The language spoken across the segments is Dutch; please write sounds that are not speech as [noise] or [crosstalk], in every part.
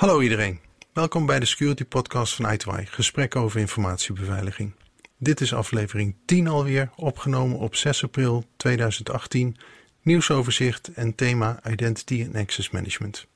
Hallo iedereen, welkom bij de Security Podcast van i gesprek over informatiebeveiliging. Dit is aflevering 10 alweer, opgenomen op 6 april 2018, nieuwsoverzicht en thema Identity and Access Management.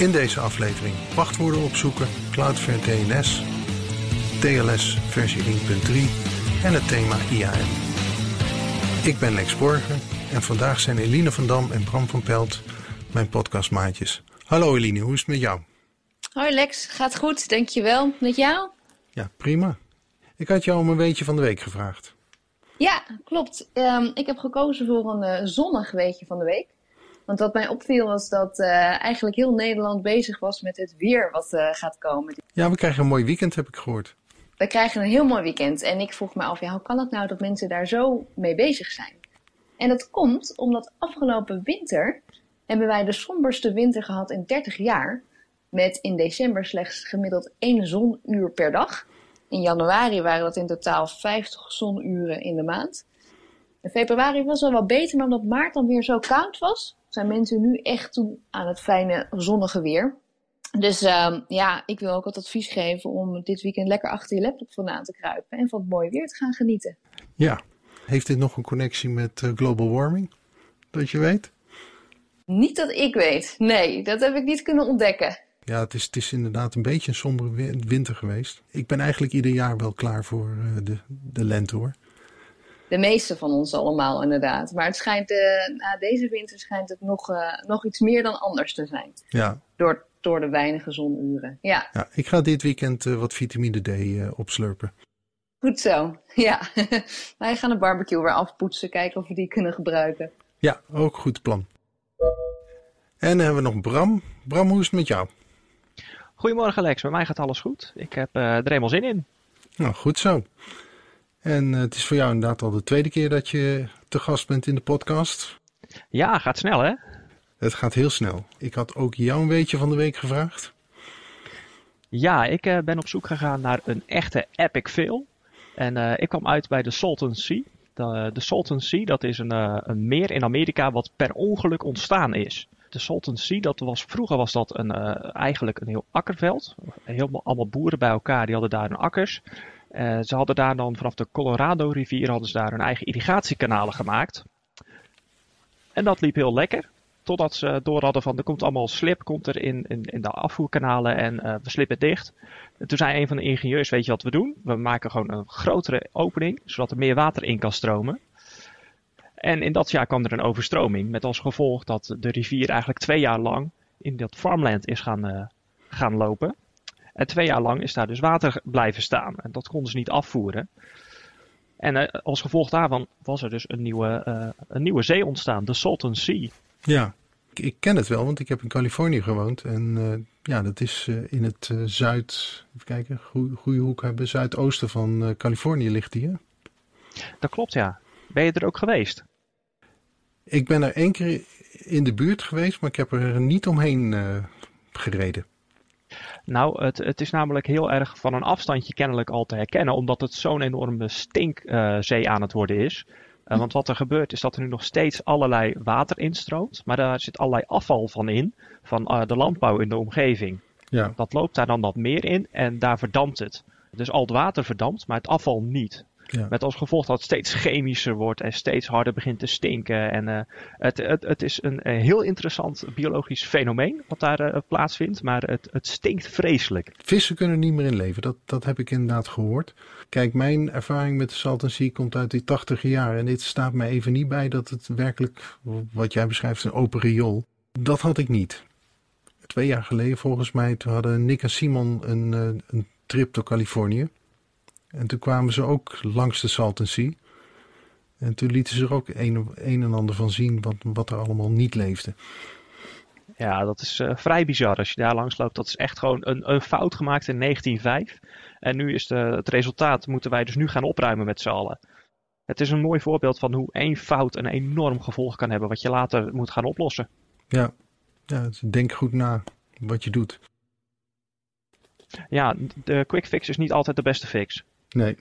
In deze aflevering wachtwoorden opzoeken, Cloudflare DNS, TLS versie 1.3 en het thema IAM. Ik ben Lex Borger en vandaag zijn Eline van Dam en Bram van Pelt mijn podcastmaatjes. Hallo Eline, hoe is het met jou? Hoi Lex, gaat goed, dankjewel. Met jou? Ja, prima. Ik had jou om een weetje van de week gevraagd. Ja, klopt. Um, ik heb gekozen voor een uh, zonnig weetje van de week. Want wat mij opviel was dat uh, eigenlijk heel Nederland bezig was met het weer wat uh, gaat komen. Ja, we krijgen een mooi weekend, heb ik gehoord. We krijgen een heel mooi weekend. En ik vroeg me af, ja, hoe kan het nou dat mensen daar zo mee bezig zijn? En dat komt omdat afgelopen winter hebben wij de somberste winter gehad in 30 jaar. Met in december slechts gemiddeld één zonuur per dag. In januari waren dat in totaal 50 zonuren in de maand. In februari was wel wat beter, maar omdat maart dan weer zo koud was, zijn mensen nu echt toe aan het fijne zonnige weer. Dus uh, ja, ik wil ook het advies geven om dit weekend lekker achter je laptop vandaan te kruipen en van het mooie weer te gaan genieten. Ja, heeft dit nog een connectie met uh, global warming? Dat je weet? Niet dat ik weet. Nee, dat heb ik niet kunnen ontdekken. Ja, het is, het is inderdaad een beetje een sombere winter geweest. Ik ben eigenlijk ieder jaar wel klaar voor uh, de, de lente hoor de meeste van ons allemaal inderdaad. Maar het schijnt, uh, na deze winter schijnt het nog, uh, nog iets meer dan anders te zijn. Ja. Door, door de weinige zonuren. Ja. ja ik ga dit weekend uh, wat vitamine D opslurpen. Goed zo, [laughs] ja. Wij gaan de barbecue weer afpoetsen, kijken of we die kunnen gebruiken. Ja, ook goed plan. En dan hebben we nog Bram. Bram, hoe is het met jou? Goedemorgen Lex, bij mij gaat alles goed. Ik heb er helemaal zin in. Nou, goed zo. En uh, het is voor jou inderdaad al de tweede keer dat je te gast bent in de podcast. Ja, gaat snel hè? Het gaat heel snel. Ik had ook jou een beetje van de week gevraagd. Ja, ik uh, ben op zoek gegaan naar een echte epic fail. En uh, ik kwam uit bij de Salton Sea. De, de Salton Sea, dat is een, een, meer in Amerika wat per ongeluk ontstaan is. De Salton Sea, dat was, vroeger was dat een, eigenlijk een heel akkerveld. Heel, allemaal boeren bij elkaar, die hadden daar hun akkers. Uh, ze hadden daar dan vanaf de Colorado rivier hadden ze daar hun eigen irrigatiekanalen gemaakt. En dat liep heel lekker. Totdat ze door hadden van er komt allemaal slip komt er in, in, de afvoerkanalen en uh, we slippen dicht. En toen zei een van de ingenieurs, weet je wat we doen? We maken gewoon een grotere opening, zodat er meer water in kan stromen. En in dat jaar kwam er een overstroming. Met als gevolg dat de rivier eigenlijk twee jaar lang in dat farmland is gaan, uh, gaan lopen. En twee jaar lang is daar dus water blijven staan. En dat konden ze niet afvoeren. En uh, als gevolg daarvan was er dus een nieuwe, uh, een nieuwe zee ontstaan, de Salton Sea. Ja, ik, ik, ken het wel, want ik heb in Californië gewoond. En uh, ja, dat is in het zuid, even kijken, goede hoek hebben, zuidoosten van Californië ligt die. Hè? Dat klopt, ja. Ben je er ook geweest? Ik ben er één keer in de buurt geweest, maar ik heb er niet omheen gereden. Nou, het, het is namelijk heel erg van een afstandje kennelijk al te herkennen, omdat het zo'n enorme stinkzee uh, aan het worden is. Uh, want wat er gebeurt is dat er nu nog steeds allerlei water instroomt, maar daar zit allerlei afval van in, van uh, de landbouw in de omgeving. Ja. Dat loopt daar dan dat meer in en daar verdampt het. Dus al het water verdampt, maar het afval niet. Ja. Met als gevolg dat het steeds chemischer wordt en steeds harder begint te stinken. En uh, het, het, het is een, een, heel interessant biologisch fenomeen wat daar uh, plaatsvindt, maar het, het stinkt vreselijk. Vissen kunnen niet meer in leven, dat, dat heb ik inderdaad gehoord. Kijk, mijn ervaring met de Salton Sea komt uit die tachtige jaar en dit staat mij even niet bij dat het werkelijk, wat jij beschrijft, een open riool. Dat had ik niet. Twee jaar geleden volgens mij, toen hadden Nick en Simon een, een trip door Californië. En toen kwamen ze ook langs de Salton Sea. En toen lieten ze er ook een, een en ander van zien wat, wat er allemaal niet leefde. Ja, dat is uh, vrij bizar als je daar langs loopt. Dat is echt gewoon een, een fout gemaakt in 1905. En nu is de, het resultaat, moeten wij dus nu gaan opruimen met z'n allen. Het is een mooi voorbeeld van hoe één fout een enorm gevolg kan hebben, wat je later moet gaan oplossen. Ja, ja dus denk goed na wat je doet. Ja, de quick fix is niet altijd de beste fix. Nee.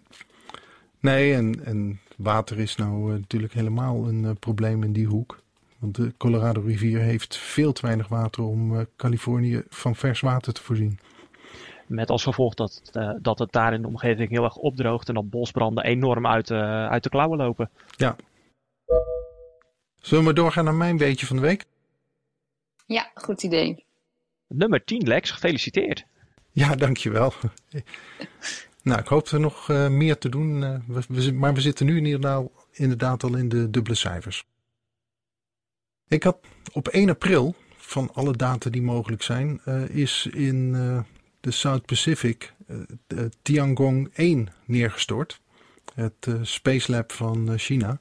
Nee, en, en water is nou uh, natuurlijk helemaal een uh, probleem in die hoek. Want de Colorado rivier heeft veel te weinig water om uh, Californië van vers water te voorzien. Met als gevolg dat, uh, dat het daar in de omgeving heel erg opdroogt en dat bosbranden enorm uit, uh, uit de klauwen lopen. Ja. Zullen we doorgaan naar mijn beetje van de week? Ja, goed idee. Nummer 10, Lex, gefeliciteerd. Ja, dankjewel. Nou, ik hoop er nog uh, meer te doen, we, maar we zitten nu inderdaad, inderdaad al in de dubbele cijfers. Ik had op 1 april, van alle data die mogelijk zijn, is in de South Pacific uh, Tiangong 1 neergestort. Het Space Lab van China.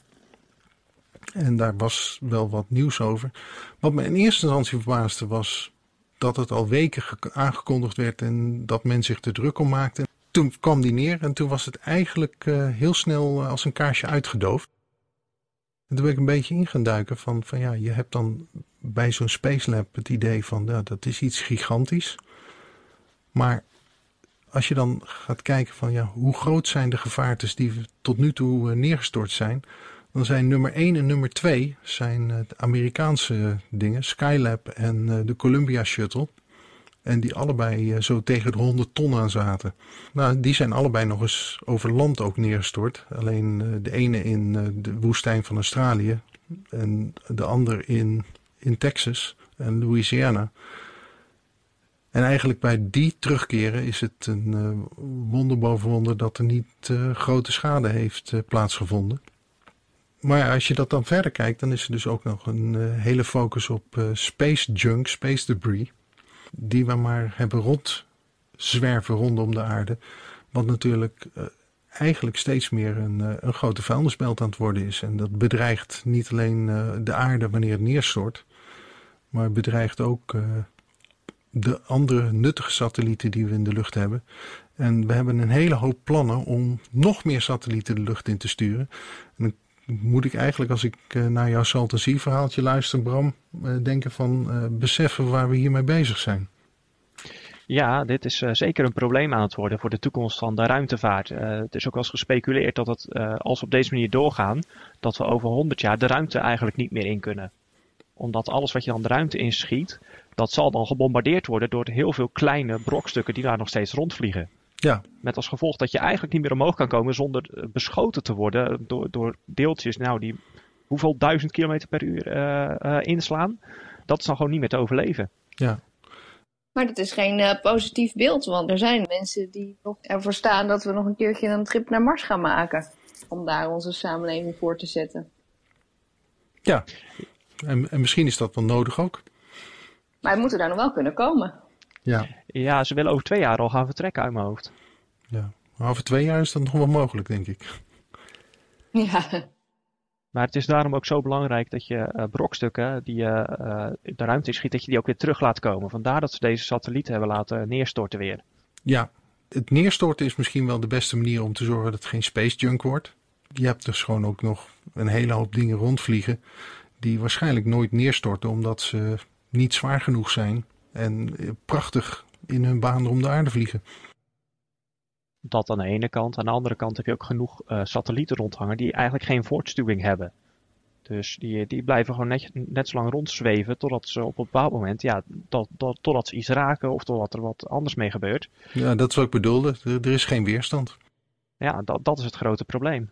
En daar was wel wat nieuws over. Wat me in eerste instantie verbaasde was dat het al weken aangekondigd werd en dat men zich er druk om maakte. Toen kwam die neer en toen was het eigenlijk heel snel als een kaarsje uitgedoofd. En toen ben ik een beetje in gaan duiken van, van ja, je hebt dan bij zo'n Space Lab het idee van ja, dat is iets gigantisch. Maar als je dan gaat kijken van ja, hoe groot zijn de gevaartes die tot nu toe neergestort zijn, dan zijn nummer 1 en nummer 2 zijn Amerikaanse dingen, Skylab en de Columbia Shuttle. En die allebei zo tegen de 100 ton aan zaten. Nou, die zijn allebei nog eens over land ook neergestort. Alleen de ene in de woestijn van Australië en de ander in, in Texas en Louisiana. En eigenlijk bij die terugkeren is het een wonder boven wonder dat er niet grote schade heeft plaatsgevonden. Maar als je dat dan verder kijkt, dan is er dus ook nog een hele focus op space junk, space debris. Die we maar hebben rondzwerven rondom de aarde. Wat natuurlijk eigenlijk steeds meer een, een grote vuilnisbelt aan het worden is. En dat bedreigt niet alleen de aarde wanneer het neerstort. Maar bedreigt ook de andere nuttige satellieten die we in de lucht hebben. En we hebben een hele hoop plannen om nog meer satellieten de lucht in te sturen. En moet ik eigenlijk, als ik uh, naar jouw Salton verhaaltje luister, Bram, uh, denken van uh, beseffen waar we hiermee bezig zijn. Ja, dit is zeker een probleem aan het worden voor de toekomst van de ruimtevaart. het is ook wel eens gespeculeerd dat het, als we op deze manier doorgaan, dat we over 100 jaar de ruimte eigenlijk niet meer in kunnen. Omdat alles wat je dan de ruimte inschiet, dat zal dan gebombardeerd worden door heel veel kleine brokstukken die daar nog steeds rondvliegen. Ja. Met als gevolg dat je eigenlijk niet meer omhoog kan komen zonder eh, beschoten te worden door, door deeltjes nou, die hoeveel duizend kilometer per uur uh, uh, inslaan. Dat is dan gewoon niet meer te overleven. Ja. Maar dat is geen uh, positief beeld, want er zijn mensen die nog ervoor staan dat we nog een keertje een trip naar Mars gaan maken. Om daar onze samenleving voor te zetten. Ja, en, en misschien is dat wel nodig ook. Maar we moeten daar nog wel kunnen komen. Ja. Ja, ze willen over twee jaar al gaan vertrekken uit mijn hoofd. Ja, maar over twee jaar is dat nog wel mogelijk, denk ik. [laughs] Ja. Maar het is daarom ook zo belangrijk dat je uh, brokstukken die je uh, de ruimte schiet, dat je die ook weer terug laat komen. Vandaar dat ze deze satellieten hebben laten neerstorten weer. Ja, het neerstorten is misschien wel de beste manier om te zorgen dat het geen space junk wordt. Je hebt dus gewoon ook nog een hele hoop dingen rondvliegen die waarschijnlijk nooit neerstorten omdat ze niet zwaar genoeg zijn en prachtig in hun baan om de aarde vliegen. Dat aan de ene kant. Aan de andere kant heb je ook genoeg uh, satellieten rondhangen die eigenlijk geen voortstuwing hebben. Dus die, die blijven gewoon net, net zo lang rondzweven totdat ze op een bepaald moment, ja, tot, tot, totdat ze iets raken of totdat er wat anders mee gebeurt. Ja, dat is wat ik bedoelde. Er, er is geen weerstand. Ja, dat, dat is het grote probleem.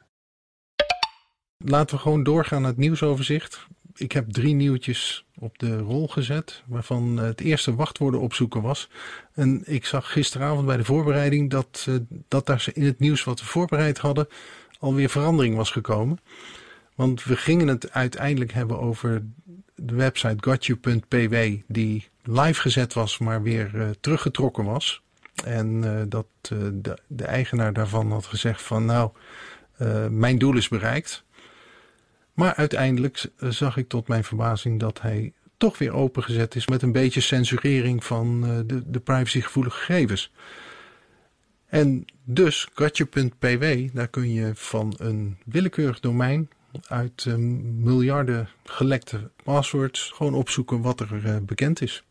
Laten we gewoon doorgaan naar het nieuwsoverzicht ik heb drie nieuwtjes op de rol gezet, waarvan het eerste wachtwoorden opzoeken was. En ik zag gisteravond bij de voorbereiding dat, uh, dat daar in het nieuws wat we voorbereid hadden alweer verandering was gekomen. Want we gingen het uiteindelijk hebben over de website gotyou.pw die live gezet was, maar weer uh, teruggetrokken was. En dat de, de, eigenaar daarvan had gezegd van nou, mijn doel is bereikt. Maar uiteindelijk zag ik tot mijn verbazing dat hij toch weer opengezet is met een beetje censurering van uh, de, de privacygevoelige gegevens. En dus Gotcha.pw, daar kun je van een willekeurig domein uit uh, miljarden gelekte passwords gewoon opzoeken wat er bekend is.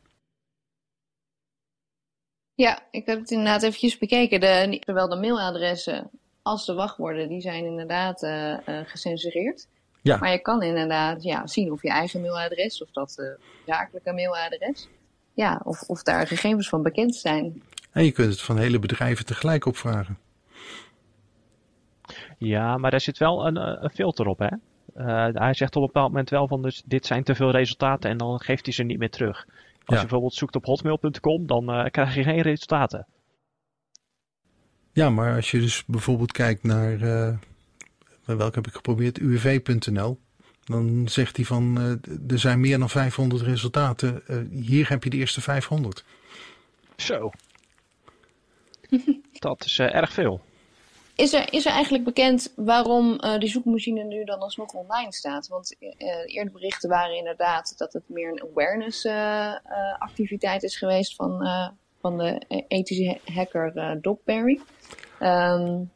Ja, ik heb het inderdaad eventjes bekeken. De, zowel de mailadressen als de wachtwoorden, die zijn inderdaad uh, gecensureerd. Ja. Maar je kan inderdaad ja, zien of je eigen mailadres, of dat uh, zakelijke mailadres, ja, of, of daar gegevens van bekend zijn. En je kunt het van hele bedrijven tegelijk opvragen. Ja, maar daar zit wel een, een filter op, hè? Uh, hij zegt op een bepaald moment wel van, dus dit zijn te veel resultaten en dan geeft hij ze niet meer terug. Als je bijvoorbeeld zoekt op hotmail.com, dan uh, krijg je geen resultaten. Ja, maar als je dus bijvoorbeeld kijkt naar, welke heb ik geprobeerd, uv.nl. Dan zegt hij van, uh, er zijn meer dan 500 resultaten. hier heb je de eerste 500. Zo. [laughs] Dat is erg veel. Is er, is er eigenlijk bekend waarom uh, die zoekmachine nu dan alsnog online staat? Want uh, eerder berichten waren inderdaad dat het meer een awareness uh, activiteit is geweest van, van de ethische hacker Dogberry. Um,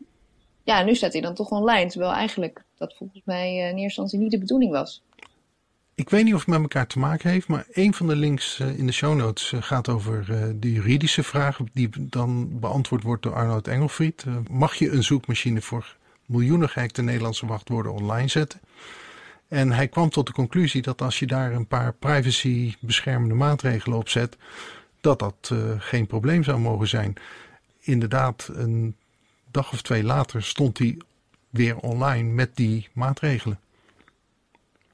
ja, nu staat hij dan toch online, terwijl eigenlijk dat volgens mij in eerste instantie niet de bedoeling was. Ik weet niet of het met elkaar te maken heeft, maar een van de links in de show notes gaat over de juridische vraag die dan beantwoord wordt door Arnoud Engelfried. Mag je een zoekmachine voor miljoenen gehackte Nederlandse wachtwoorden online zetten? En hij kwam tot de conclusie dat als je daar een paar privacy beschermende maatregelen op zet, dat dat geen probleem zou mogen zijn. Inderdaad, een dag of twee later stond hij weer online met die maatregelen.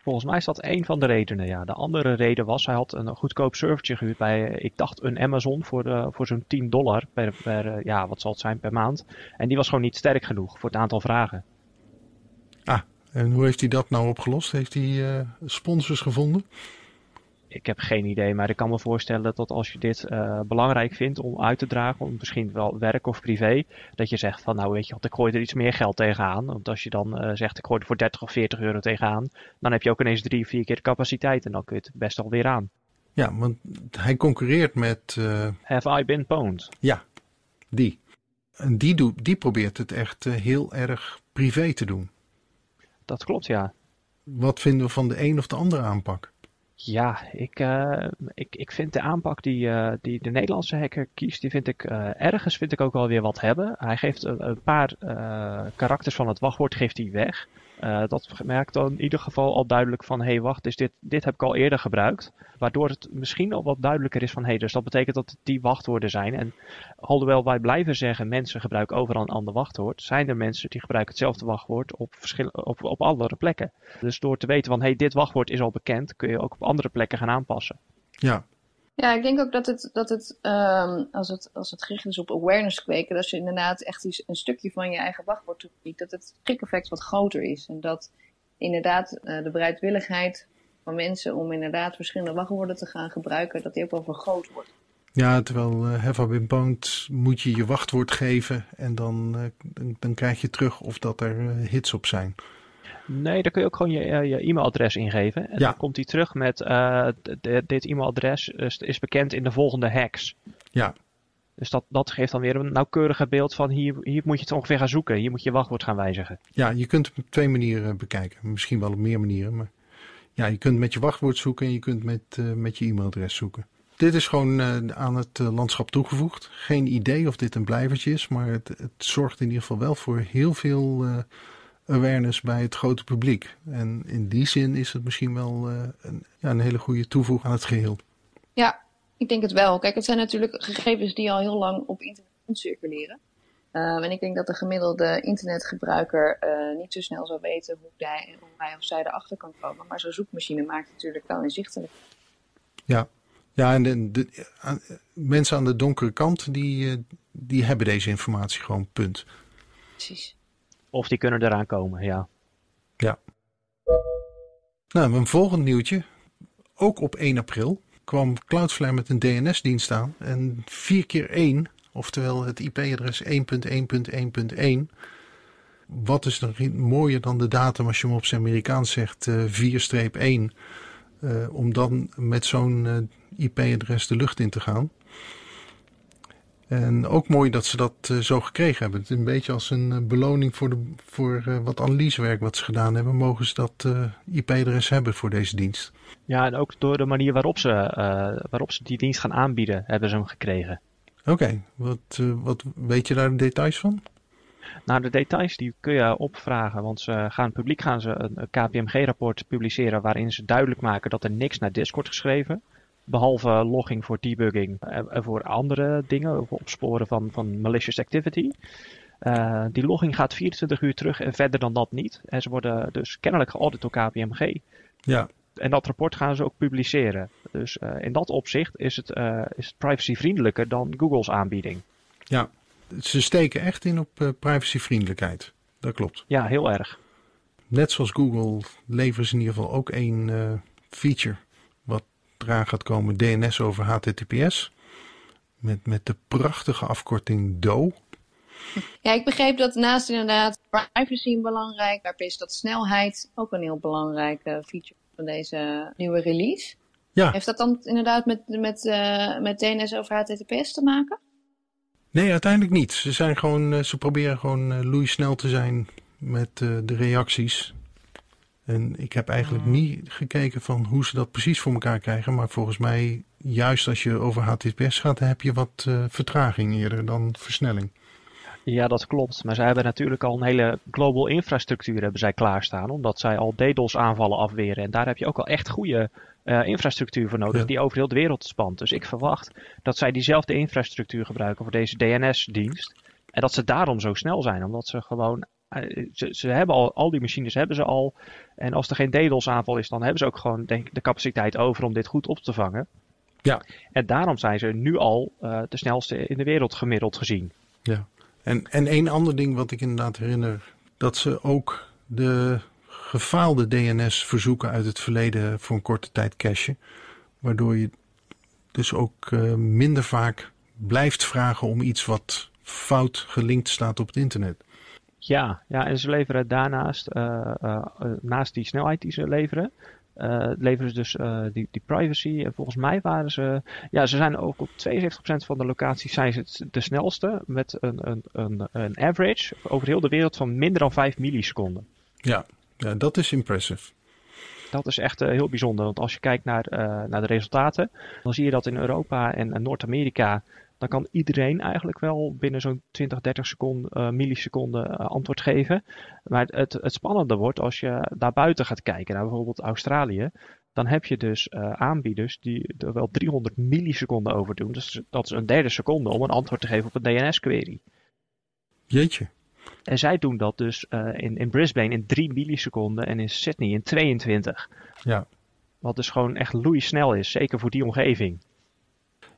Volgens mij is dat één van de redenen, ja. De andere reden was, hij had een goedkoop servertje gehuurd bij, ik dacht, een Amazon voor, uh, voor zo'n 10 dollar per, per uh, ja, wat zal het zijn, per maand. En die was gewoon niet sterk genoeg voor het aantal vragen. Ah, en hoe heeft hij dat nou opgelost? Heeft hij uh, sponsors gevonden? Ik heb geen idee, maar ik kan me voorstellen dat als je dit uh, belangrijk vindt om uit te dragen, om misschien wel werk of privé, dat je zegt van nou weet je wat, ik gooi er iets meer geld tegenaan. Want als je dan uh, zegt ik gooi er voor 30 of 40 euro tegenaan, dan heb je ook ineens drie, vier keer de capaciteit en dan kun je het best alweer aan. Ja, want hij concurreert met... Uh... Have I been pwned? Ja, die. En die, doet, die probeert het echt heel erg privé te doen. Dat klopt, ja. Wat vinden we van de een of de andere aanpak? Ja, ik, uh, ik, ik vind de aanpak die, uh, die de Nederlandse hacker kiest, die vind ik uh, ergens vind ik ook wel weer wat hebben. Hij geeft een, een paar karakters van het wachtwoord geeft hij weg. Uh, dat merkt dan in ieder geval al duidelijk van, hé hey, wacht, is dit, dit heb ik al eerder gebruikt. Waardoor het misschien al wat duidelijker is van, hé, hey, dus dat betekent dat het die wachtwoorden zijn. En alhoewel wij blijven zeggen, mensen gebruiken overal een ander wachtwoord, zijn er mensen die gebruiken hetzelfde wachtwoord op, op, op andere plekken. Dus door te weten van, hé, hey, dit wachtwoord is al bekend, kun je ook op andere plekken gaan aanpassen. Ja, ja, ik denk ook dat het, dat het, um, als het, als het gericht is op awareness kweken, dat je inderdaad echt een stukje van je eigen wachtwoord toepiekt, dat het schrik-effect wat groter is. En dat inderdaad uh, de bereidwilligheid van mensen om inderdaad verschillende wachtwoorden te gaan gebruiken, dat die ook wel vergroot wordt. Ja, terwijl uh, Have I Been moet je je wachtwoord geven en dan, dan, dan, krijg je terug of dat er hits op zijn. Nee, daar kun je ook gewoon je, eh, je e-mailadres ingeven. En ja. dan komt hij terug met uh, dit e-mailadres is bekend in de volgende hacks. Ja. Dus dat, dat geeft dan weer een nauwkeuriger beeld van hier, hier moet je het ongeveer gaan zoeken. Hier moet je je wachtwoord gaan wijzigen. Ja, je kunt het op twee manieren bekijken. Misschien wel op meer manieren. Maar ja, je kunt met je wachtwoord zoeken en je kunt met, uh, met je e-mailadres zoeken. Dit is gewoon uh, aan het uh, landschap toegevoegd. Geen idee of dit een blijvertje is, maar het, het zorgt in ieder geval wel voor heel veel awareness bij het grote publiek. En in die zin is het misschien wel uh, een, ja, een hele goede toevoeging aan het geheel. Ja, ik denk het wel. Kijk, het zijn natuurlijk gegevens die al heel lang op internet circuleren. Uh, en ik denk dat de gemiddelde internetgebruiker uh, niet zo snel zou weten hoe hij, hoe hij of zij erachter kan komen. Maar zo'n zoekmachine maakt het natuurlijk wel inzichtelijk. Ja, ja en de, de, mensen aan de donkere kant, die, die hebben deze informatie gewoon, punt. Precies. Of die kunnen eraan komen, ja. Ja. Nou, een volgend nieuwtje. Ook op 1 april kwam Cloudflare met een DNS-dienst aan. En 4 keer 1, oftewel het IP-adres 1.1.1.1. Wat is nog mooier dan de datum als je hem op zijn Amerikaans zegt, uh, 4-1. Uh, om dan met zo'n IP-adres de lucht in te gaan. En ook mooi dat ze dat zo gekregen hebben. Het is een beetje als een beloning voor, de, voor wat analysewerk wat ze gedaan hebben. Mogen ze dat IP-adres hebben voor deze dienst. Ja, en ook door de manier waarop ze, waarop ze die dienst gaan aanbieden, hebben ze hem gekregen. Oké, wat, wat weet je daar de details van? Nou, de details die kun je opvragen, want ze gaan publiek gaan ze een KPMG-rapport publiceren waarin ze duidelijk maken dat er niks naar Discord geschreven. Behalve logging voor debugging en voor andere dingen, opsporen van, van malicious activity. Uh, die logging gaat 24 uur terug en verder dan dat niet. En ze worden dus kennelijk geaudit door KPMG. Ja. En dat rapport gaan ze ook publiceren. Dus uh, in dat opzicht is het, uh, is het privacyvriendelijker dan Google's aanbieding. Ja, ze steken echt in op privacyvriendelijkheid. Dat klopt. Ja, heel erg. Net zoals Google leveren ze in ieder geval ook uh, feature eraan gaat komen, DNS over HTTPS. Met, met de prachtige afkorting DO. Ja, ik begreep dat naast inderdaad privacy een belangrijk, is dat snelheid ook een heel belangrijke feature van deze nieuwe release. Ja. Heeft dat dan inderdaad met, met, uh, met DNS over HTTPS te maken? Nee, uiteindelijk niet. Ze, zijn gewoon, ze proberen gewoon uh, loeisnel te zijn met uh, de reacties. En ik heb eigenlijk niet gekeken van hoe ze dat precies voor elkaar krijgen. Maar volgens mij, juist als je over HTTPS gaat, heb je wat uh, vertraging eerder dan versnelling. Ja, dat klopt. Maar zij hebben natuurlijk al een hele global infrastructuur hebben zij klaarstaan. Omdat zij al DDoS aanvallen afweren. En daar heb je ook al echt goede uh, infrastructuur voor nodig ja. die over heel de wereld spant. Dus ik verwacht dat zij diezelfde infrastructuur gebruiken voor deze DNS-dienst. En dat ze daarom zo snel zijn. Omdat ze gewoon. Ze, ze, hebben al, al die machines hebben ze al. En als er geen DDoS aanval is, dan hebben ze ook gewoon denk, de capaciteit over om dit goed op te vangen. Ja. En daarom zijn ze nu al uh, de snelste in de wereld gemiddeld gezien. Ja. En, en een ander ding wat ik inderdaad herinner, dat ze ook de gefaalde DNS-verzoeken uit het verleden voor een korte tijd cachen. Waardoor je dus ook uh, minder vaak blijft vragen om iets wat fout gelinkt staat op het internet. Ja, ja en ze leveren daarnaast, uh, uh, naast die snelheid die ze leveren, uh, leveren ze dus uh, die, die privacy. En volgens mij waren ze. Ja, ze zijn ook op 72% van de locaties zijn ze de snelste. Met een, een, een, een average over heel de wereld van minder dan 5 milliseconden. Ja, ja dat is impressive. Dat is echt uh, heel bijzonder. Want als je kijkt naar, naar de resultaten, dan zie je dat in Europa en, en Noord-Amerika. Dan kan iedereen eigenlijk wel binnen zo'n 20, 30 seconden, milliseconden uh, antwoord geven. Maar het, het spannende wordt als je daar buiten gaat kijken, naar bijvoorbeeld Australië. Dan heb je dus uh, aanbieders die er wel 300 milliseconden over doen. Dus dat is een derde seconde om een antwoord te geven op een DNS-query. Jeetje. En zij doen dat dus in, in Brisbane in 3 milliseconden en in Sydney in 22. Ja. Wat dus gewoon echt loeisnel is, zeker voor die omgeving.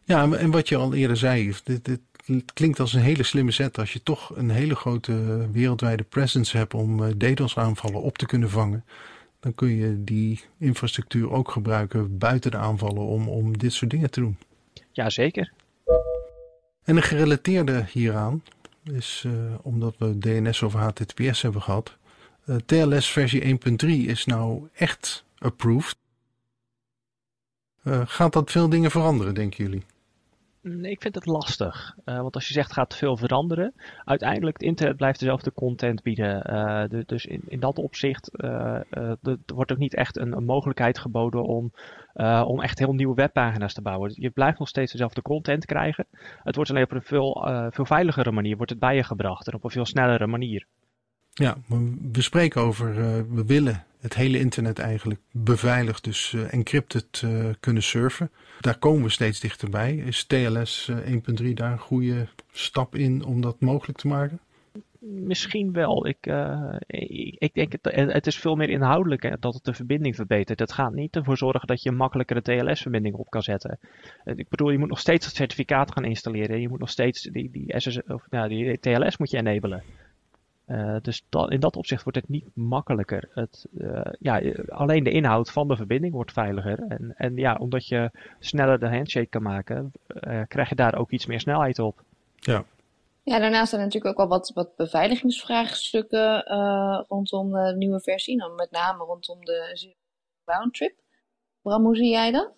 Ja, en wat je al eerder zei, dit, dit klinkt als een hele slimme zet als je toch een hele grote wereldwijde presence hebt om DDoS aanvallen op te kunnen vangen. Dan kun je die infrastructuur ook gebruiken buiten de aanvallen om, om dit soort dingen te doen. Ja, zeker. En een gerelateerde hieraan is, uh, omdat we DNS over HTTPS hebben gehad, uh, TLS versie 1.3 is nou echt approved. Uh, gaat dat veel dingen veranderen, denken jullie? Nee, ik vind het lastig. Uh, want als je zegt gaat veel veranderen, uiteindelijk het internet blijft dezelfde content bieden. De, dus in, in dat opzicht er wordt ook niet echt een, een mogelijkheid geboden om, om echt heel nieuwe webpagina's te bouwen. Je blijft nog steeds dezelfde content krijgen. Het wordt alleen op een veel, veel veiligere manier wordt het bij je gebracht en op een veel snellere manier. Ja, we spreken over, we willen het hele internet eigenlijk beveiligd, dus uh, encrypted uh, kunnen surfen. Daar komen we steeds dichterbij. Is TLS uh, 1.3 daar een goede stap in om dat mogelijk te maken? Misschien wel. Ik, ik, denk het, het is veel meer inhoudelijk dat het de verbinding verbetert. Het gaat niet ervoor zorgen dat je een makkelijkere TLS-verbinding op kan zetten. Ik bedoel, je moet nog steeds het certificaat gaan installeren. Je moet nog steeds die, die, SS, of, nou, die TLS moet je enabelen. Uh, dus dat, in dat opzicht wordt het niet makkelijker. Het, uh, ja, alleen de inhoud van de verbinding wordt veiliger. En, en ja, omdat je sneller de handshake kan maken, uh, krijg je daar ook iets meer snelheid op. Ja. Ja, daarnaast zijn er natuurlijk ook wel wat, wat beveiligingsvraagstukken rondom de nieuwe versie. Dan met name rondom de roundtrip. Bram, hoe zie jij dat?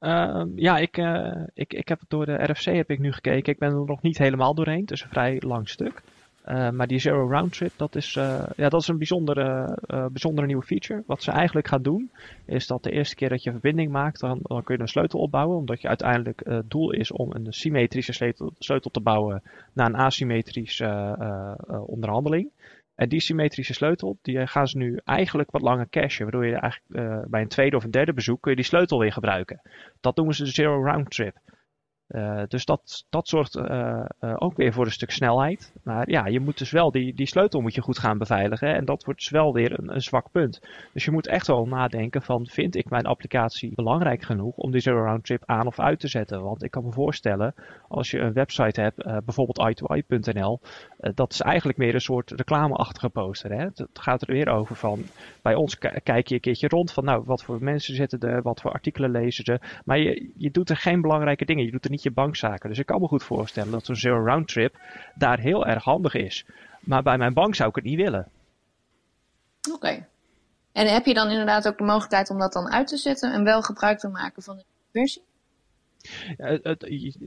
Ehm, ja, ik, uh, ik, ik heb door de RFC heb ik nu gekeken. Ik ben er nog niet helemaal doorheen. Het is een vrij lang stuk. Uh, maar die zero round trip, dat is, uh, ja, dat is een bijzondere, bijzondere nieuwe feature. Wat ze eigenlijk gaan doen, is dat de eerste keer dat je verbinding maakt, dan, dan kun je een sleutel opbouwen. Omdat je uiteindelijk het doel is om een symmetrische sleutel, sleutel te bouwen naar een asymmetrische onderhandeling. En die symmetrische sleutel, die gaan ze nu eigenlijk wat langer cachen. Waardoor je eigenlijk bij een tweede of een derde bezoek kun je die sleutel weer gebruiken. Dat noemen ze de zero round trip. Uh, dus dat, dat zorgt uh, uh, ook weer voor een stuk snelheid. Maar ja, je moet dus wel die, die sleutel moet je goed gaan beveiligen. En dat wordt dus wel weer een, een zwak punt. Dus je moet echt wel nadenken van, vind ik mijn applicatie belangrijk genoeg om die zero round trip aan of uit te zetten? Want ik kan me voorstellen, als je een website hebt, bijvoorbeeld i2i.nl, dat is eigenlijk meer een soort reclameachtige poster. Hè? Het gaat er weer over van, bij ons kijk je een keertje rond van, nou, wat voor mensen zitten er, wat voor artikelen lezen ze. Maar je, je doet er geen belangrijke dingen. Je doet er niet je bankzaken. Dus ik kan me goed voorstellen dat zo'n zero round trip daar heel erg handig is. Maar bij mijn bank zou ik het niet willen. Oké. En heb je dan inderdaad ook de mogelijkheid om dat dan uit te zetten en wel gebruik te maken van de versie? het,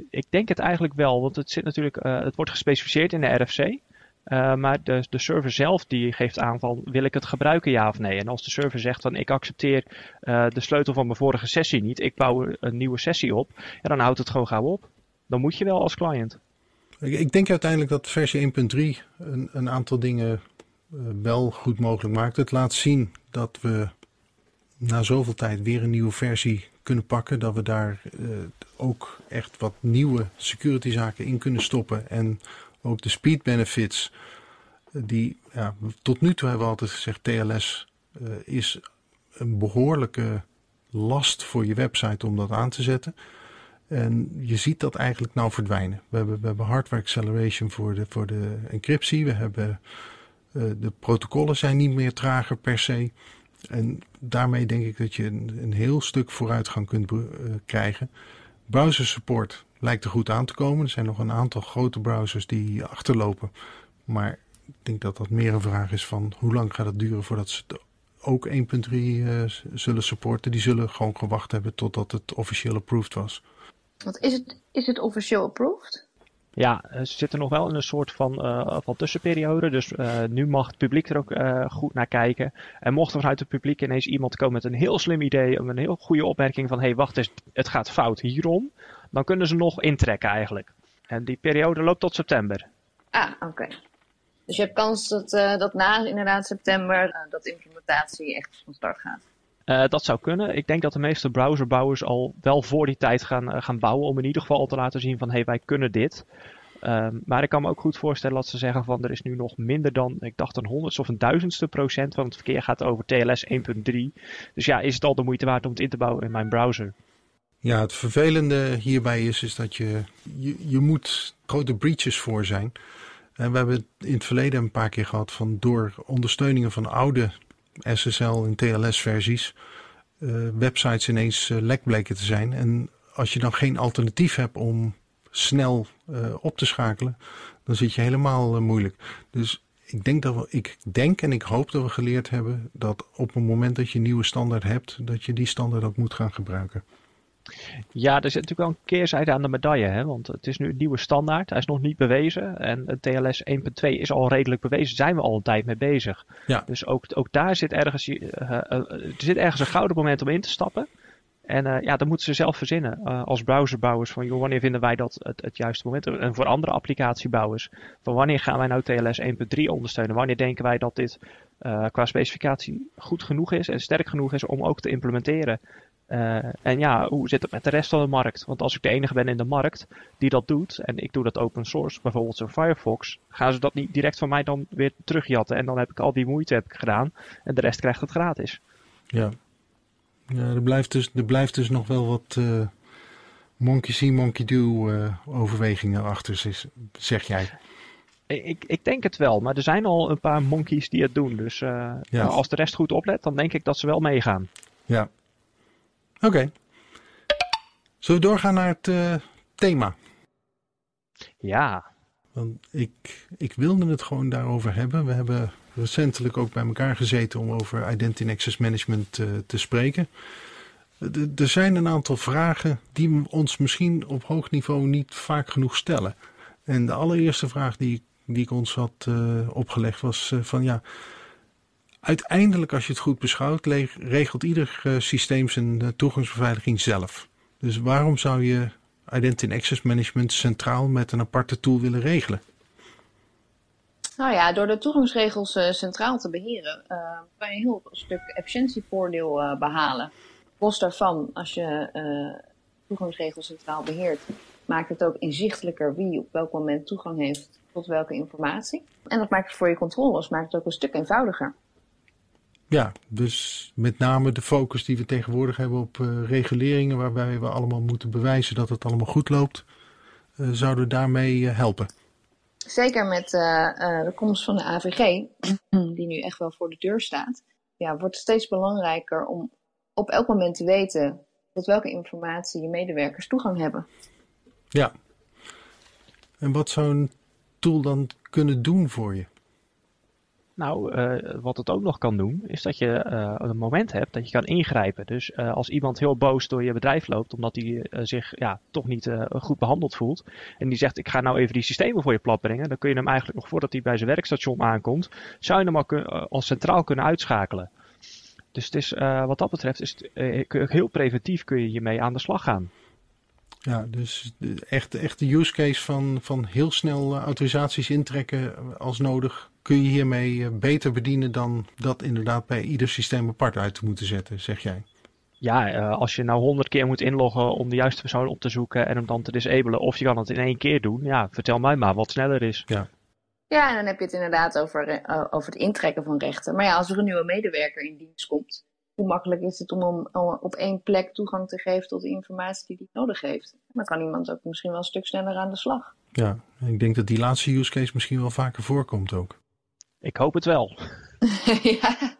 ik denk het eigenlijk wel, want het, zit natuurlijk, uh, het wordt gespecificeerd in de RFC. Uh, maar de, de server zelf die geeft aan van wil ik het gebruiken ja of nee. En als de server zegt van ik accepteer uh, de sleutel van mijn vorige sessie niet, ik bouw een nieuwe sessie op, ja, dan houdt het gewoon gauw op. Dan moet je wel als client. Ik, ik denk uiteindelijk dat versie 1.3 een, een aantal dingen uh, wel goed mogelijk maakt. Het laat zien dat we na zoveel tijd weer een nieuwe versie kunnen pakken. Dat we daar ook echt wat nieuwe security zaken in kunnen stoppen. En ook de speed benefits, die ja, tot nu toe hebben we altijd gezegd, TLS uh, is een behoorlijke last voor je website om dat aan te zetten. En je ziet dat eigenlijk nou verdwijnen. We hebben, we hebben hardware acceleration voor de, voor de encryptie. We hebben uh, de protocollen zijn niet meer trager per se. En daarmee denk ik dat je een, een heel stuk vooruitgang kunt uh, krijgen. Browser support lijkt er goed aan te komen. Er zijn nog een aantal grote browsers die achterlopen. Maar ik denk dat dat meer een vraag is van hoe lang gaat het duren voordat ze ook 1.3 uh, zullen supporten. Die zullen gewoon gewacht hebben totdat het officieel approved was. Want is het, is het officieel approved? Ja, ze zitten nog wel in een soort van, van tussenperiode. Dus uh, nu mag het publiek er ook goed naar kijken. En mocht er vanuit het publiek ineens iemand komen met een heel slim idee, een heel goede opmerking van hé, hey, wacht eens, het gaat fout hierom dan kunnen ze nog intrekken eigenlijk. En die periode loopt tot september. Ah, oké. Dus je hebt kans dat, dat na inderdaad september dat implementatie echt van start gaat. Uh, dat zou kunnen. Ik denk dat de meeste browserbouwers al wel voor die tijd gaan, gaan bouwen om in ieder geval al te laten zien van hé, hey, wij kunnen dit. Um, maar ik kan me ook goed voorstellen dat ze zeggen van er is nu nog minder dan, ik dacht een honderdste of een duizendste procent van het verkeer gaat over TLS 1.3. Dus ja, is het al de moeite waard om het in te bouwen in mijn browser? Ja, het vervelende hierbij is, is dat je, je, je moet grote breaches voor zijn. En we hebben in het verleden een paar keer gehad van door ondersteuningen van oude SSL en TLS versies uh, websites ineens uh, lek bleken te zijn. En als je dan geen alternatief hebt om snel uh, op te schakelen, dan zit je helemaal moeilijk. Dus ik denk dat we, ik denk en ik hoop dat we geleerd hebben dat op het moment dat je een nieuwe standaard hebt, dat je die standaard ook moet gaan gebruiken. Ja, er zit natuurlijk wel een keerzijde aan de medaille. Hè? Want het is nu een nieuwe standaard. Hij is nog niet bewezen. En TLS 1.2 is al redelijk bewezen. Daar zijn we al een tijd mee bezig. Ja. Dus ook, ook daar zit ergens, uh, uh, er zit ergens een gouden moment om in te stappen. En uh, ja, dan moeten ze zelf verzinnen uh, als browserbouwers van joh, wanneer vinden wij dat het, het juiste moment En voor andere applicatiebouwers, van wanneer gaan wij nou TLS 1.3 ondersteunen? Wanneer denken wij dat dit uh, qua specificatie goed genoeg is en sterk genoeg is om ook te implementeren? Uh, en ja, hoe zit het met de rest van de markt? Want als ik de enige ben in de markt die dat doet, en ik doe dat open source, bijvoorbeeld zo Firefox, gaan ze dat niet direct van mij dan weer terugjatten. En dan heb ik al die moeite heb ik gedaan en de rest krijgt het gratis. Ja, ja er, blijft dus, er blijft dus nog wel wat uh, monkey see, monkey do uh, overwegingen achter, zeg jij. Ik, ik, denk het wel, maar er zijn al een paar monkeys die het doen. Dus ja. als de rest goed oplet, dan denk ik dat ze wel meegaan. Ja, Oké. Okay. Zullen we doorgaan naar het uh, thema? Ja. Want ik, ik wilde het gewoon daarover hebben. We hebben recentelijk ook bij elkaar gezeten om over Identity Access Management uh, te spreken. Er zijn een aantal vragen die ons misschien op hoog niveau niet vaak genoeg stellen. En de allereerste vraag die, die ik ons had uh, opgelegd was van ja, uiteindelijk als je het goed beschouwt, regelt ieder uh, systeem zijn toegangsbeveiliging zelf. Dus waarom zou je Identity Access Management centraal met een aparte tool willen regelen? Nou ja, door de toegangsregels uh, centraal te beheren, kan je een heel stuk efficiëntievoordeel behalen. Los daarvan, als je toegangsregels centraal beheert, maakt het ook inzichtelijker wie op welk moment toegang heeft tot welke informatie. En dat maakt het voor je controles maakt het ook een stuk eenvoudiger. Ja, dus met name de focus die we tegenwoordig hebben op reguleringen, waarbij we allemaal moeten bewijzen dat het allemaal goed loopt, zouden daarmee helpen. Zeker met de komst van de AVG, [clears throat] die nu echt wel voor de deur staat, ja, wordt het steeds belangrijker om op elk moment te weten tot welke informatie je medewerkers toegang hebben. Ja. En wat zou een tool dan kunnen doen voor je? Nou, uh, wat het ook nog kan doen, is dat je uh, een moment hebt dat je kan ingrijpen. Dus uh, als iemand heel boos door je bedrijf loopt, omdat hij zich ja, toch niet goed behandeld voelt, en die zegt: Ik ga nou even die systemen voor je plat brengen, dan kun je hem eigenlijk nog voordat hij bij zijn werkstation aankomt, zou je hem al als centraal kunnen uitschakelen. Dus het is, wat dat betreft, is het, heel preventief kun je hiermee aan de slag gaan. Ja, dus echt, echt de use case van, van heel snel autorisaties intrekken als nodig kun je hiermee beter bedienen dan dat inderdaad bij ieder systeem apart uit te moeten zetten, zeg jij? Ja, als je nou honderd keer moet inloggen om de juiste persoon op te zoeken en hem dan te disabelen, of je kan het in één keer doen, ja, vertel mij maar wat sneller is. Ja. Ja, en dan heb je het inderdaad over, over het intrekken van rechten. Maar ja, als er een nieuwe medewerker in dienst komt, hoe makkelijk is het om, om, op één plek toegang te geven tot de informatie die hij nodig heeft? Dan kan iemand ook misschien wel een stuk sneller aan de slag. Ja, ik denk dat die laatste use case misschien wel vaker voorkomt ook. Ik hoop het wel. [laughs] ja.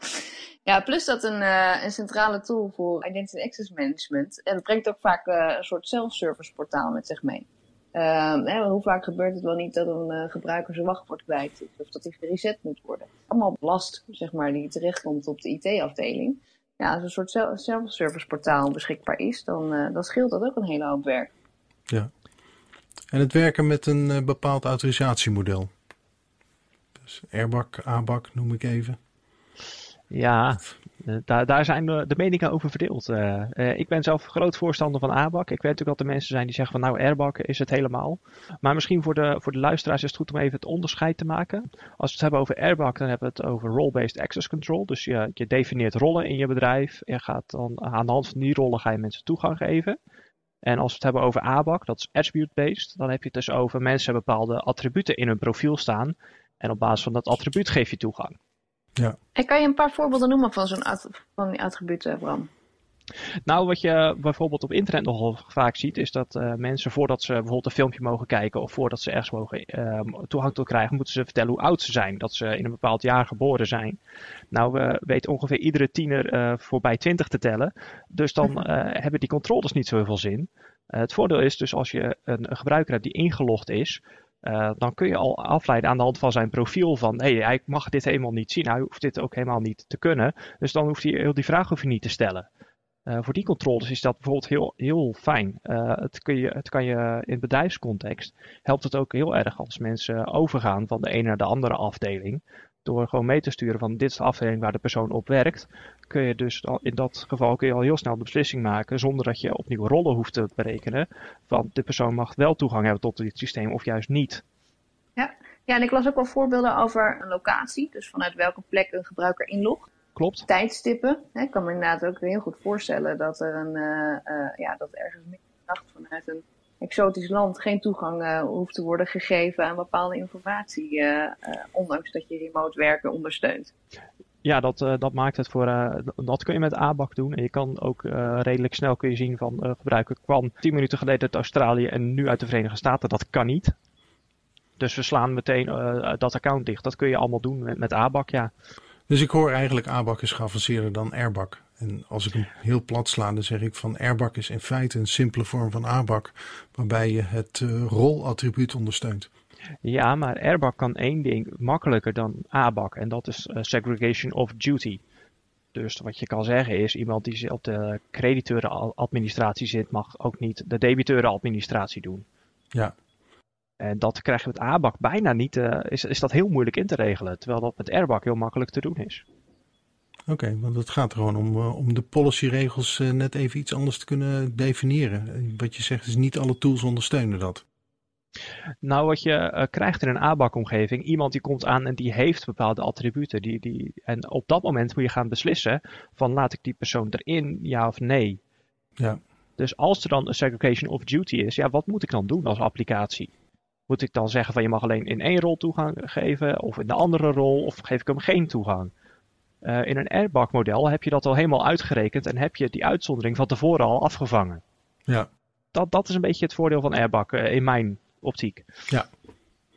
ja, plus dat een, uh, een centrale tool voor Identity Access Management. En dat brengt ook vaak uh, een soort self-service portaal met zich mee. Uh, hè, hoe vaak gebeurt het wel niet dat een uh, gebruiker zijn wachtwoord kwijt is of dat hij gereset moet worden? Allemaal last, zeg maar, die terechtkomt op de IT-afdeling. Ja, als een soort self-service portaal beschikbaar is, dan, uh, dan scheelt dat ook een hele hoop werk. Ja. En het werken met een bepaald autorisatiemodel. Dus Airbag, ABAC noem ik even. Ja, daar, daar zijn de, de meningen over verdeeld. Uh, uh, ik ben zelf groot voorstander van ABAC. Ik weet natuurlijk dat er mensen zijn die zeggen van nou Airbag is het helemaal. Maar misschien voor de, voor de luisteraars is het goed om even het onderscheid te maken. Als we het hebben over Airbag, dan hebben we het over role-based access control. Dus je, je definieert rollen in je bedrijf. Je gaat dan aan de hand van die rollen ga je mensen toegang geven. En als we het hebben over ABAC, dat is attribute-based, dan heb je het dus over mensen bepaalde attributen in hun profiel staan. En op basis van dat attribuut geef je toegang. Ja. En kan je een paar voorbeelden noemen van zo'n van die attributen, Bram? Nou, wat je bijvoorbeeld op internet nogal vaak ziet, is dat uh, mensen voordat ze bijvoorbeeld een filmpje mogen kijken of voordat ze ergens mogen uh, toegang tot krijgen, moeten ze vertellen hoe oud ze zijn. Dat ze in een bepaald jaar geboren zijn. Nou, we weten ongeveer iedere tiener uh, voorbij 20 te tellen. Dus dan hebben die controles niet zo heel veel zin. het voordeel is dus als je een, een gebruiker hebt die ingelogd is, uh, dan kun je al afleiden aan de hand van zijn profiel van hé, hij mag dit helemaal niet zien, hij hoeft dit ook helemaal niet te kunnen. Dus dan hoeft hij heel die vraag je niet te stellen. Uh, voor die controles is dat bijvoorbeeld heel, heel fijn. Uh, het, kun je, het kan je in bedrijfscontext helpt het ook heel erg als mensen overgaan van de ene naar de andere afdeling. Door gewoon mee te sturen van dit is de afdeling waar de persoon op werkt, kun je dus in dat geval kun je al heel snel de beslissing maken zonder dat je opnieuw rollen hoeft te berekenen. Van de persoon mag wel toegang hebben tot dit systeem of juist niet. Ja, ja en ik las ook wel voorbeelden over een locatie, dus vanuit welke plek een gebruiker inlogt. Klopt. Tijdstippen. Ik kan me inderdaad ook heel goed voorstellen dat er een, uh, uh, ja, dat ergens midden in de nacht vanuit een exotisch land geen toegang uh, hoeft te worden gegeven aan bepaalde informatie, uh, uh, ondanks dat je remote werken ondersteunt. Ja, dat, dat maakt het voor. dat kun je met ABAC doen. En je kan ook redelijk snel kun je zien van gebruiker kwam 10 minuten geleden uit Australië en nu uit de Verenigde Staten. Dat kan niet. Dus we slaan meteen dat account dicht. Dat kun je allemaal doen met, met ABAC, ja. Dus ik hoor eigenlijk ABAC is geavanceerder dan AirBAC. En als ik hem heel plat sla, dan zeg ik van AirBAC is in feite een simpele vorm van ABAC, waarbij je het uh, rolattribuut ondersteunt. Ja, maar AirBAC kan één ding makkelijker dan ABAC en dat is uh, segregation of duty. Dus wat je kan zeggen is, iemand die op de crediteurenadministratie zit, mag ook niet de debiteurenadministratie doen. Ja. En dat krijg je met ABAC bijna niet, uh, is, is dat heel moeilijk in te regelen. Terwijl dat met AirBac heel makkelijk te doen is. Oké, want het gaat er gewoon om, uh, om de policyregels uh, net even iets anders te kunnen definiëren. Wat je zegt is niet alle tools ondersteunen dat. Nou, wat je uh, krijgt in een ABAC-omgeving, iemand die komt aan en die heeft bepaalde attributen. Die, die, en op dat moment moet je gaan beslissen van laat ik die persoon erin, ja of nee. Ja. Dus als er dan een segregation of duty is, ja, wat moet ik dan doen als applicatie? Moet ik dan zeggen van je mag alleen in één rol toegang geven of in de andere rol of geef ik hem geen toegang? Uh, in een AirBag-model heb je dat al helemaal uitgerekend en heb je die uitzondering van tevoren al afgevangen. Ja. Dat, dat is een beetje het voordeel van AirBag uh, in mijn optiek. Ja.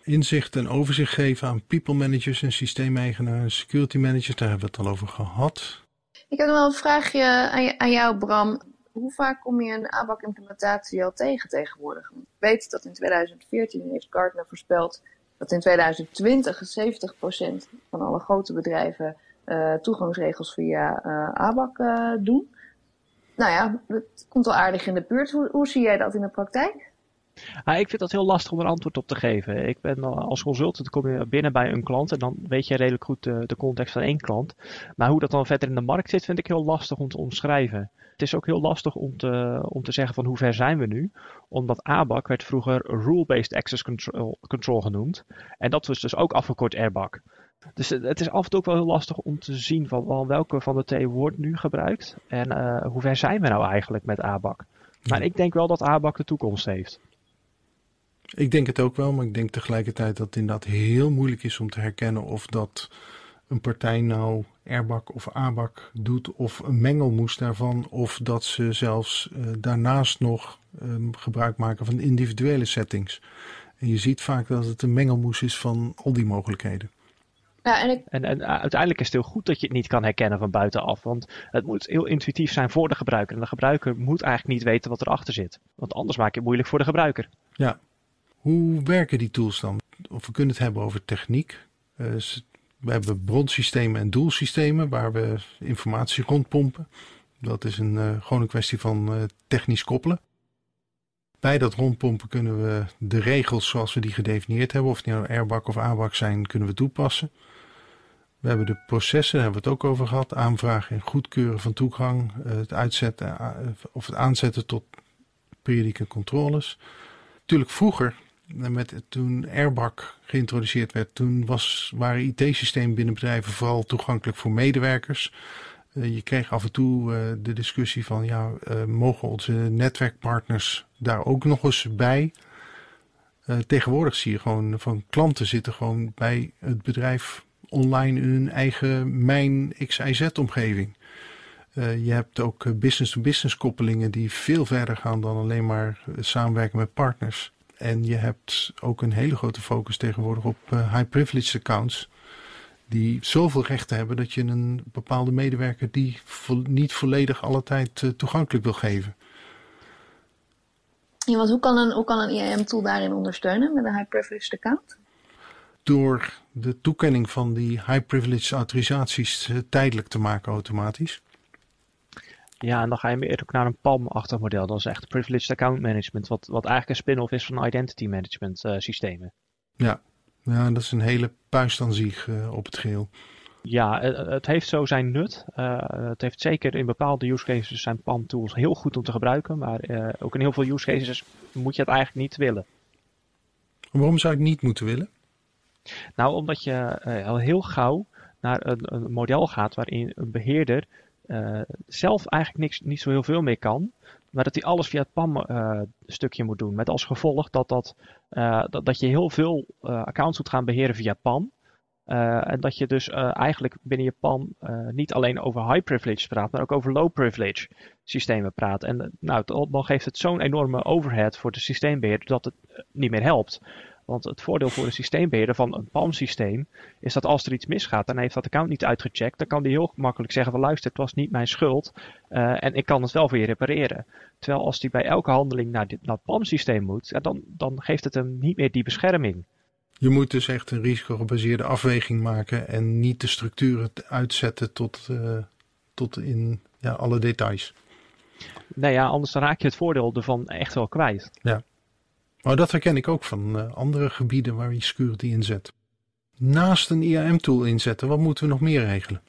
Inzicht en overzicht geven aan people managers en systeemeigenaren, security managers, daar hebben we het al over gehad. Ik heb nog wel een vraagje aan, aan jou, Bram. Hoe vaak kom je een ABAC-implementatie al tegen tegenwoordig? Ik weet dat in 2014 heeft Gartner voorspeld dat in 2020 70% van alle grote bedrijven toegangsregels via uh, ABAC uh, doen. Nou ja, het komt wel aardig in de buurt. Hoe, hoe zie jij dat in de praktijk? Ah, ik vind dat heel lastig om een antwoord op te geven. Ik ben als consultant kom je binnen bij een klant en dan weet je redelijk goed de, de, context van één klant. Maar hoe dat dan verder in de markt zit, vind ik heel lastig om te omschrijven. Het is ook heel lastig om te, om te zeggen van hoe ver zijn we nu. Omdat ABAC werd vroeger Rule-Based Access Control, control genoemd. En dat was dus ook afgekort AirBAC. Dus het is af en toe ook wel heel lastig om te zien van welke van de twee wordt nu gebruikt. En uh, hoe ver zijn we nou eigenlijk met ABAC. Maar ik denk wel dat ABAC de toekomst heeft. Ik denk het ook wel, maar ik denk tegelijkertijd dat het inderdaad heel moeilijk is om te herkennen of dat een partij nou Airbag of ABAC doet of een mengelmoes daarvan of dat ze zelfs uh, daarnaast nog um, gebruik maken van individuele settings. En je ziet vaak dat het een mengelmoes is van al die mogelijkheden. Ja, en, ik... en, en, uiteindelijk is het heel goed dat je het niet kan herkennen van buitenaf. Want het moet heel intuïtief zijn voor de gebruiker. En de gebruiker moet eigenlijk niet weten wat erachter zit. Want anders maak je het moeilijk voor de gebruiker. Ja. Hoe werken die tools dan? Of we kunnen het hebben over techniek. Uh, we hebben bronsystemen en doelsystemen waar we informatie rondpompen. Dat is een, uh, gewoon een kwestie van uh, technisch koppelen. Bij dat rondpompen kunnen we de regels zoals we die gedefinieerd hebben, of die nou Airbag of ABAC zijn, kunnen we toepassen. We hebben de processen, daar hebben we het ook over gehad. Aanvragen en goedkeuren van toegang. Het uitzetten of het aanzetten tot periodieke controles. Natuurlijk vroeger, met, toen Airbag geïntroduceerd werd, toen was, waren IT-systemen binnen bedrijven vooral toegankelijk voor medewerkers. Je kreeg af en toe de discussie van, ja, mogen onze netwerkpartners daar ook nog eens bij? tegenwoordig zie je gewoon van klanten zitten gewoon bij het bedrijf online in hun eigen mijn XIZ-omgeving. Uh, je hebt ook business-to-business -business koppelingen die veel verder gaan dan alleen maar samenwerken met partners. En je hebt ook een hele grote focus tegenwoordig op high-privileged accounts. Die zoveel rechten hebben dat je een bepaalde medewerker die niet volledig alle tijd toegankelijk wil geven. Ja, want hoe kan een, hoe kan een IAM-tool daarin ondersteunen met een high-privileged account? Door de toekenning van die high-privileged autorisaties uh, tijdelijk te maken automatisch. Ja, en dan ga je meer ook naar een PAM-achtig model. Dat is echt Privileged Account Management, wat, wat eigenlijk een spin-off is van Identity Management uh, systemen. Ja. ja, dat is een hele puist aan zich uh, op het geheel. Ja, het, het, heeft zo zijn nut. Uh, het heeft zeker in bepaalde use cases zijn PAM-tools heel goed om te gebruiken. Maar ook in heel veel use cases moet je het eigenlijk niet willen. Waarom zou je het niet moeten willen? Nou, omdat je al heel gauw naar een, een model gaat waarin een beheerder uh, zelf eigenlijk niks, niet zo heel veel meer kan. Maar dat hij alles via het PAM-stukje uh, moet doen. Met als gevolg dat, dat, dat, dat je heel veel accounts moet gaan beheren via PAM. en dat je dus eigenlijk binnen je PAM niet alleen over high privilege praat, maar ook over low privilege systemen praat. En nou, dan geeft het zo'n enorme overhead voor de systeembeheerder dat het niet meer helpt. Want het voordeel voor een systeembeheerder van een PAM-systeem is dat als er iets misgaat en hij heeft dat account niet uitgecheckt, dan kan hij heel makkelijk zeggen van luister, het was niet mijn schuld uh, en ik kan het wel voor je repareren. Terwijl als hij bij elke handeling naar, dit, naar het PAM-systeem moet, dan, dan geeft het hem niet meer die bescherming. Je moet dus echt een risicogebaseerde afweging maken en niet de structuren uitzetten tot, uh, tot in ja, alle details. Nee ja, anders dan raak je het voordeel ervan echt wel kwijt. Ja. Maar dat herken ik ook van uh, andere gebieden waar je security inzet. Naast een IAM-tool inzetten, wat moeten we nog meer regelen?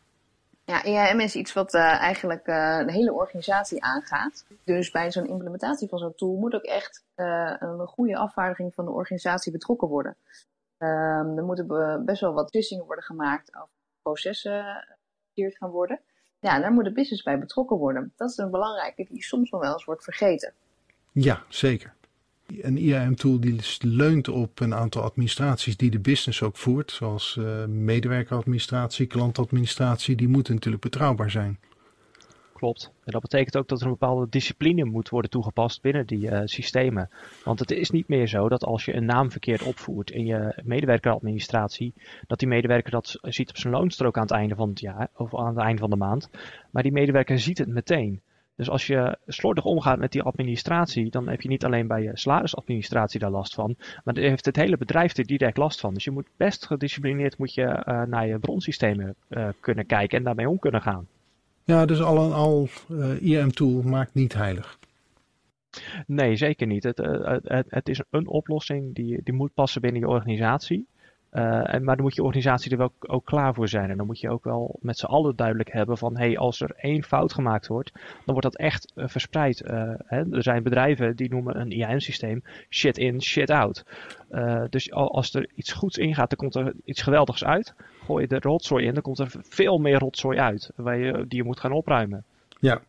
Ja, IAM is iets wat uh, eigenlijk uh, de hele organisatie aangaat. Dus bij zo'n implementatie van zo'n tool moet ook echt een goede afvaardiging van de organisatie betrokken worden. Um, er moeten best wel wat beslissingen worden gemaakt over processen gestuurd gaan worden. Ja, daar moet de business bij betrokken worden. Dat is een belangrijke die soms nog wel eens wordt vergeten. Ja, zeker. Een IAM-tool die leunt op een aantal administraties die de business ook voert, zoals uh, medewerkeradministratie, klantadministratie, die moeten natuurlijk betrouwbaar zijn. Klopt. En dat betekent ook dat er een bepaalde discipline moet worden toegepast binnen die uh, systemen. Want het is niet meer zo dat als je een naam verkeerd opvoert in je medewerkeradministratie, dat die medewerker dat ziet op zijn loonstrook aan het einde van het jaar of aan het einde van de maand. Maar die medewerker ziet het meteen. Dus als je slordig omgaat met die administratie, dan heb je niet alleen bij je salarisadministratie daar last van, maar dan heeft het hele bedrijf er direct last van. Dus je moet best gedisciplineerd moet je, uh, naar je bronsystemen uh, kunnen kijken en daarmee om kunnen gaan. Ja, dus al een al uh, IAM-tool maakt niet heilig. Nee, zeker niet. Het, het, het, is een oplossing die, die moet passen binnen je organisatie. Uh, en, maar dan moet je organisatie er wel ook klaar voor zijn. En dan moet je ook wel met z'n allen duidelijk hebben van hey, als er één fout gemaakt wordt, dan wordt dat echt uh, verspreid. Uh, hè? Er zijn bedrijven die noemen een IAM-systeem shit in, shit out. dus als er iets goeds ingaat, dan komt er iets geweldigs uit. Gooi je de rotzooi in, dan komt er veel meer rotzooi uit waar je, die je moet gaan opruimen. Ja.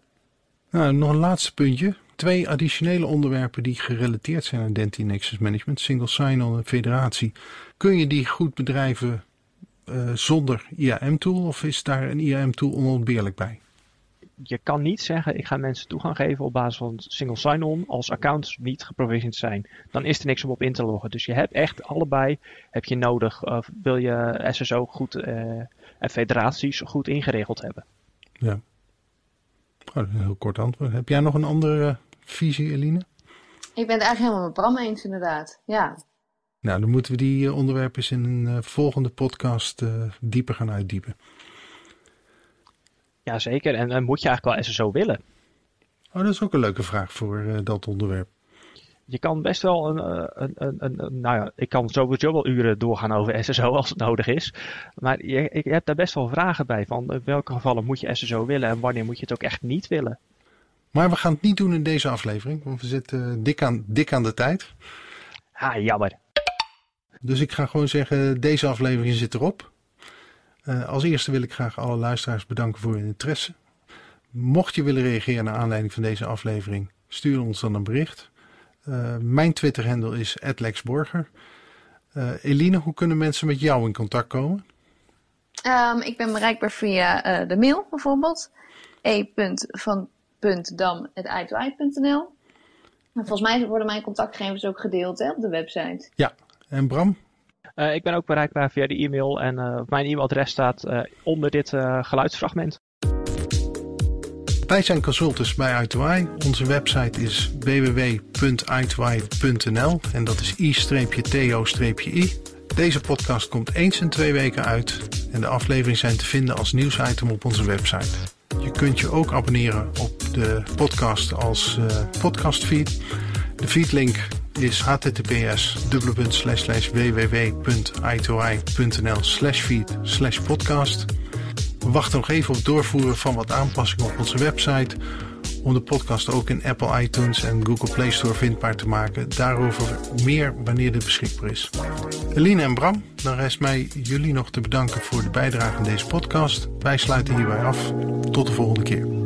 Nou, nog een laatste puntje twee additionele onderwerpen die gerelateerd zijn aan Identity Nexus Management, Single Sign-On en Federatie. Kun je die goed bedrijven uh, zonder IAM-tool of is daar een IAM-tool onontbeerlijk bij? Je kan niet zeggen, ik ga mensen toegang geven op basis van single sign-on als accounts niet geprovisioned zijn. Dan is er niks om op in te loggen. Dus je hebt echt allebei heb je nodig. Uh, wil je SSO goed uh, en federaties goed ingeregeld hebben. Ja. Oh, een heel kort antwoord. Heb jij nog een andere visie, Eline? Ik ben het eigenlijk helemaal met Bram eens, inderdaad. Ja. Nou, dan moeten we die uh, onderwerpen eens in een uh, volgende podcast uh, dieper gaan uitdiepen. Jazeker, en, en moet je eigenlijk wel SSO willen? Oh, dat is ook een leuke vraag voor dat onderwerp. Je kan best wel een, een, een, een, nou ja, ik kan sowieso wel uren doorgaan over SSO als het nodig is. Maar je, ik heb daar best wel vragen bij van in welke gevallen moet je SSO willen en wanneer moet je het ook echt niet willen. Maar we gaan het niet doen in deze aflevering, want we zitten dik aan, dik aan de tijd. Ah, jammer. Dus ik ga gewoon zeggen, deze aflevering zit erop. Uh, als eerste wil ik graag alle luisteraars bedanken voor hun interesse. Mocht je willen reageren naar aanleiding van deze aflevering, stuur ons dan een bericht. Uh, mijn Twitter-handle is @lexborger. Uh, Eline, hoe kunnen mensen met jou in contact komen? Um, ik ben bereikbaar via de mail bijvoorbeeld. e.van dam.i2i.nl. Volgens mij worden mijn contactgegevens ook gedeeld hè, op de website. Ja, en Bram? Uh, ik ben ook bereikbaar via de e-mail en uh, mijn e-mailadres staat uh, onder dit geluidsfragment. Wij zijn consultants bij i2i. Onze website is www.i2i.nl en dat is i-to-i. Deze podcast komt eens in twee weken uit en de afleveringen zijn te vinden als nieuwsitem op onze website. Je kunt je ook abonneren op de podcast als uh, podcastfeed. De feedlink is https www.i2i.nl slash feed slash podcast. We wachten nog even op doorvoeren van wat aanpassingen op onze website om de podcast ook in Apple iTunes en Google Play Store vindbaar te maken. Daarover meer wanneer dit beschikbaar is. Eline en Bram, dan rest mij jullie nog te bedanken voor de bijdrage aan deze podcast. Wij sluiten hierbij af. Tot de volgende keer.